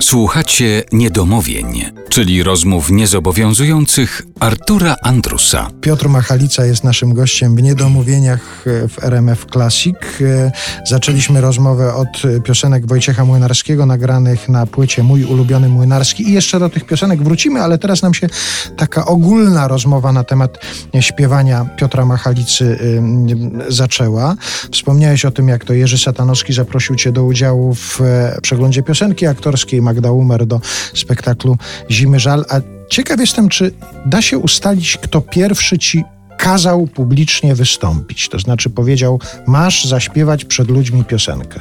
Słuchacie niedomówień, czyli rozmów niezobowiązujących Artura Andrusa. Piotr Machalica jest naszym gościem w Niedomówieniach e, w RMF Classic. E, zaczęliśmy rozmowę od piosenek Wojciecha Młynarskiego nagranych na płycie Mój ulubiony Młynarski i jeszcze do tych piosenek wrócimy, ale teraz nam się taka ogólna rozmowa na temat śpiewania Piotra Machalicy e, zaczęła. Wspomniałeś o tym, jak to Jerzy Satanowski zaprosił cię do udziału w przeglądzie piosenki aktorskiej Magda Umer do spektaklu Zimy Żal, a ciekaw jestem, czy da się ustalić, kto pierwszy ci kazał publicznie wystąpić. To znaczy powiedział, masz zaśpiewać przed ludźmi piosenkę.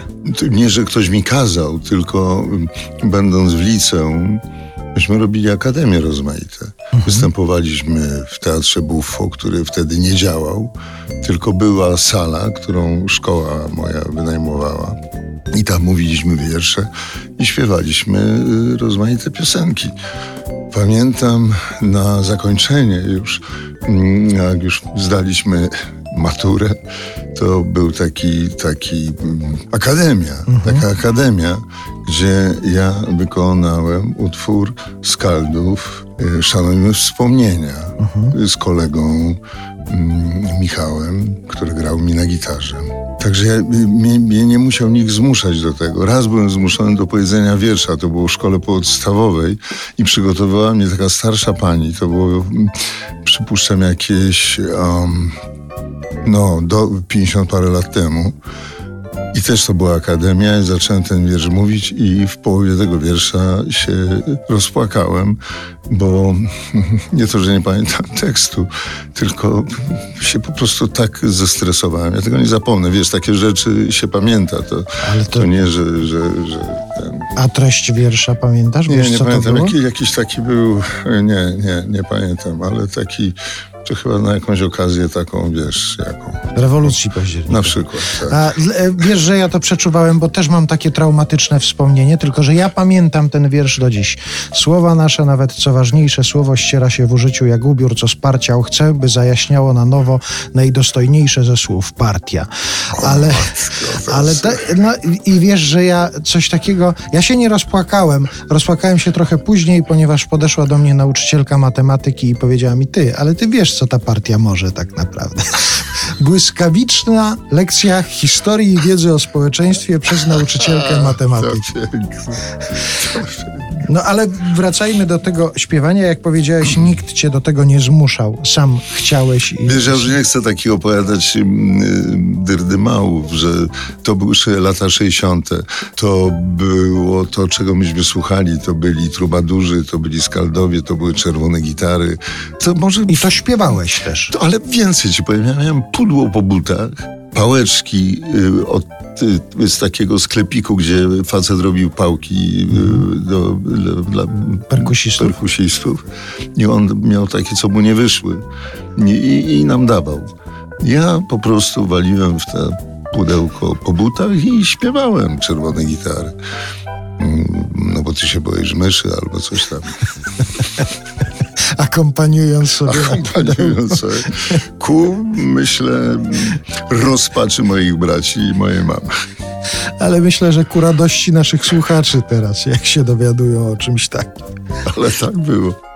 Nie, że ktoś mi kazał, tylko mm, będąc w liceum, myśmy robili akademie rozmaite. Mhm. Występowaliśmy w Teatrze Buffo, który wtedy nie działał, tylko była sala, którą szkoła moja wynajmowała. I tam mówiliśmy wiersze i śpiewaliśmy y, rozmaite piosenki. Pamiętam na zakończenie już, mm, jak już zdaliśmy maturę, to był taki, taki mm, akademia, mhm. taka akademia, gdzie ja wykonałem utwór Skaldów y, Szanujmy Wspomnienia mhm. z kolegą mm, Michałem, który grał mi na gitarze. Także ja, mnie, mnie, nie musiał nikt zmuszać do tego. Raz byłem zmuszony do powiedzenia wiersza, to było w szkole podstawowej i przygotowała mnie taka starsza pani, to było, przypuszczam, jakieś um, no, do 50 parę lat temu. I też to była akademia i zacząłem ten wiersz mówić i w połowie tego wiersza się rozpłakałem, bo nie to, że nie pamiętam tekstu, tylko się po prostu tak zestresowałem. Ja tego nie zapomnę. Wiesz, takie rzeczy się pamięta. To, Ale to... to nie, że... że, że ten... A treść wiersza pamiętasz? Nie, Wiesz, nie pamiętam. Jaki, jakiś taki był... Nie, nie, nie pamiętam, ale taki czy chyba na jakąś okazję taką, wiesz, jaką. Rewolucji październikowej. Na przykład, tak. A wiesz, że ja to przeczuwałem, bo też mam takie traumatyczne wspomnienie, tylko że ja pamiętam ten wiersz do dziś. Słowa nasze, nawet co ważniejsze, słowo ściera się w użyciu jak ubiór, co sparciał chce, by zajaśniało na nowo najdostojniejsze ze słów partia. Ale, ale ta, no, i wiesz, że ja coś takiego, ja się nie rozpłakałem, rozpłakałem się trochę później, ponieważ podeszła do mnie nauczycielka matematyki i powiedziała mi, ty, ale ty wiesz, co ta partia może tak naprawdę. Błyskawiczna lekcja historii i wiedzy o społeczeństwie przez nauczycielkę matematyki. No ale wracajmy do tego śpiewania. Jak powiedziałeś, nikt cię do tego nie zmuszał. Sam chciałeś. I... Wiesz, ja już nie chcę takich opowiadać mm, dyrdymałów, że to były lata 60. To było to, czego myśmy słuchali. To byli trubadurzy, to byli skaldowie, to były czerwone gitary. To może... I to śpiewałeś też. To, ale więcej ci powiem. Ja miałem pudło po butach pałeczki y, od, y, z takiego sklepiku, gdzie facet robił pałki y, do, dla perkusistów. perkusistów. I on miał takie, co mu nie wyszły. I, i nam dawał. Ja po prostu waliłem w te pudełko po butach i śpiewałem czerwone gitary. Mm, no bo ty się boisz myszy albo coś tam. akompaniując sobie. Akompaniując sobie. Ku, myślę, rozpaczy moich braci i mojej mamy. Ale myślę, że ku radości naszych słuchaczy teraz, jak się dowiadują o czymś takim. Ale tak było.